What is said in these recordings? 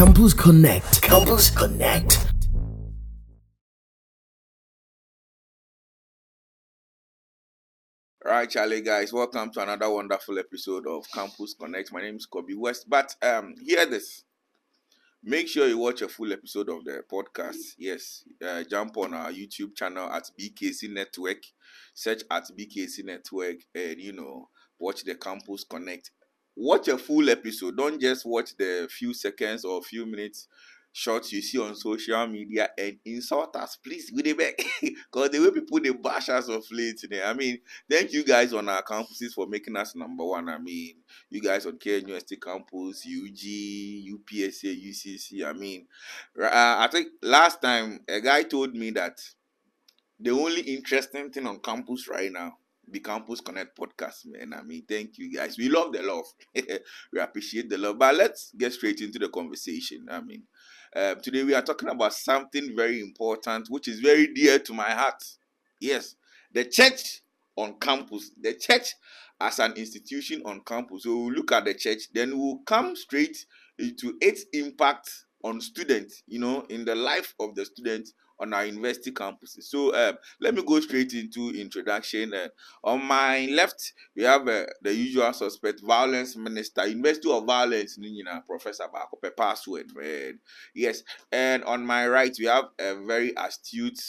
Campus Connect. Campus Connect. All right, Charlie, guys, welcome to another wonderful episode of Campus Connect. My name is Kobe West, but um, hear this. Make sure you watch a full episode of the podcast. Yes, uh, jump on our YouTube channel at BKC Network, search at BKC Network, and you know, watch the Campus Connect. Watch a full episode. Don't just watch the few seconds or few minutes shots you see on social media and insult us, please. We beg because the way people they bash us of late today. I mean, thank you guys on our campuses for making us number one. I mean, you guys on KNUST campus, UG, UPSA, UCC. I mean, uh, I think last time a guy told me that the only interesting thing on campus right now the Campus Connect podcast, man. I mean, thank you guys. We love the love. we appreciate the love. But let's get straight into the conversation. I mean, uh, today we are talking about something very important, which is very dear to my heart. Yes, the church on campus, the church as an institution on campus. So we'll look at the church, then we'll come straight into its impact on students, you know, in the life of the students on our university campuses. So um, let me go straight into introduction. Uh, on my left, we have uh, the usual suspect, violence minister, University of Violence, know, Professor Bakope password. Man. Yes, and on my right, we have a very astute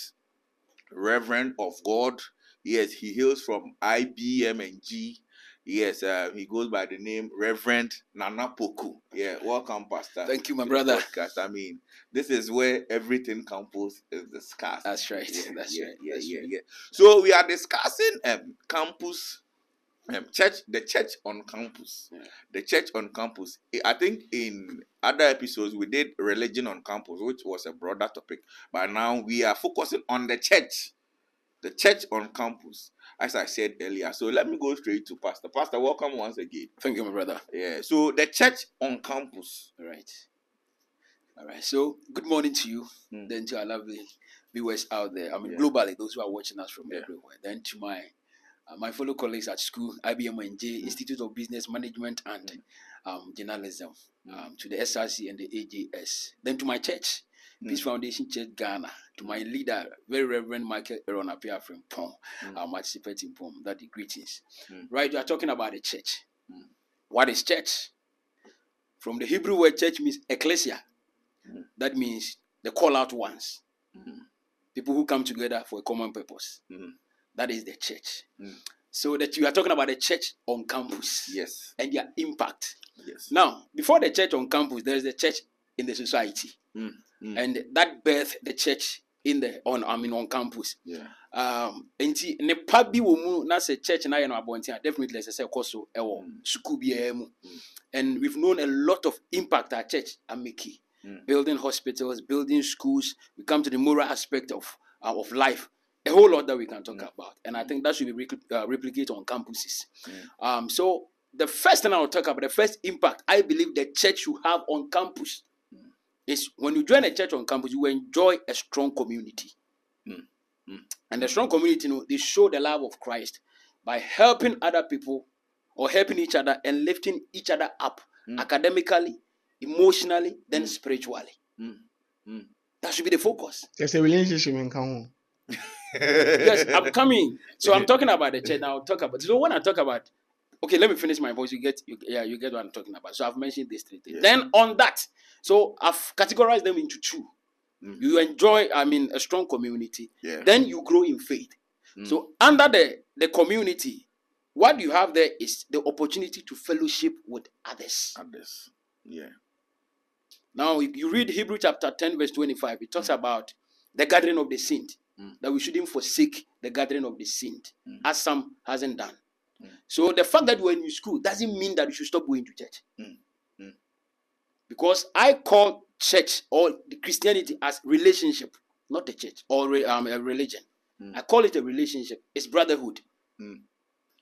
Reverend of God. Yes, he hails from IBM and G Yes, uh, he goes by the name Reverend Nana Poku. Yeah, welcome, Pastor. Thank you, my brother. Podcast. I mean, this is where everything campus is discussed. That's right. Yeah, That's yeah, right. Yeah, That's yeah, right. yeah. So we are discussing um campus, um church, the church on campus, Yeah. the church on campus. I- I think in other episodes we did religion on campus, which was a broader topic. But now we are focusing on the church, the church on campus as I said earlier. So let me go straight to Pastor. Pastor, welcome once again. Thank you, my brother. Yeah. So the church on campus. All right. All right. So, good morning to you. Mm. Then to our lovely viewers out there. I mean, Yeah. globally, those who are watching us from Yeah. everywhere. Then to my uh, my fellow colleagues at school, IBM and J, Mm. Institute of Business Management and um, Journalism, Mm. um, to the SRC and the AJS. Then to my church, Peace Mm. Foundation Church Ghana, to my leader, Very Reverend Michael Aaron Apia from Pong, Mm. um, participating Pong. That the greetings. Mm. Right, you are talking about the church. Mm. What is church? From the Hebrew word church means ecclesia. Mm. That means the call out ones, Mm. people who come together for a common purpose. Mm. That is the church. So that you are talking about the church on campus Yes. and their impact. Yes. Now, before the church on campus, there is the church in the society, Mm. Mm. and that birth the church in the on I mean on campus. Yeah. Um, nti nipa bi wɔ mu na sɛ church na yɛ no definitely ɛsɛ sɛ ɛkɔ so ɛwɔ Mm. sukuu biara mu, Mm. and we've known a lot of impact our church are making, Mm. building hospitals, building schools. We come to the moral aspect of uh, of life. A whole lot that we can talk Mm. about, and I think that should be repli- uh, replicated on campuses. Mm. Um, so the first thing I will talk about, the first impact I believe the church should have on campus Is when you join a church on campus, you enjoy a strong community. Mm. Mm. And the strong community, you know, they show the love of Christ by helping other people or helping each other and lifting each other up Mm. academically, emotionally, then Mm. spiritually. Mm. Mm. That should be the focus. There's a relationship in common. yes, I'm coming. So I'm talking about the church now. I'll talk about. So when I talk about, okay, let me finish my voice. You get, you, yeah, you get what I'm talking about. So I've mentioned these three things. Yeah. Then on that, so I've categorized them into two. Mm. You enjoy, I mean, a strong community. Yeah. Then you grow in faith. Mm. So under the the community, what you have there is the opportunity to fellowship with others. Others. Yeah. Now, if you read Hebrew chapter 10, verse 25, it talks about the gathering of the saint, Mm. that we shouldn't forsake the gathering of the saint, Mm. as some hasn't done. Mm. So the fact that you're in school doesn't mean that you should stop going to church. Mm. Mm. Because I call church or the Christianity as relationship, not a church or um, a religion. Mm. I call it a relationship. It's brotherhood. Mm.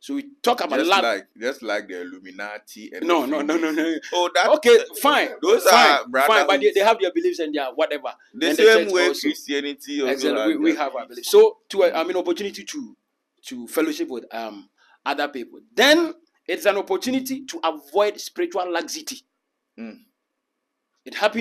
So we talk about Just love. like just like the Illuminati and no, the no, no, no, no. Oh, that Okay, fine. Those fine, are fine, but they, they have their beliefs and their whatever. the and same church way also. Christianity also Exactly. We, we have our beliefs. So to I mean opportunity to to fellowship with um other people. Then it's an opportunity to avoid spiritual laxity. Mm. It happens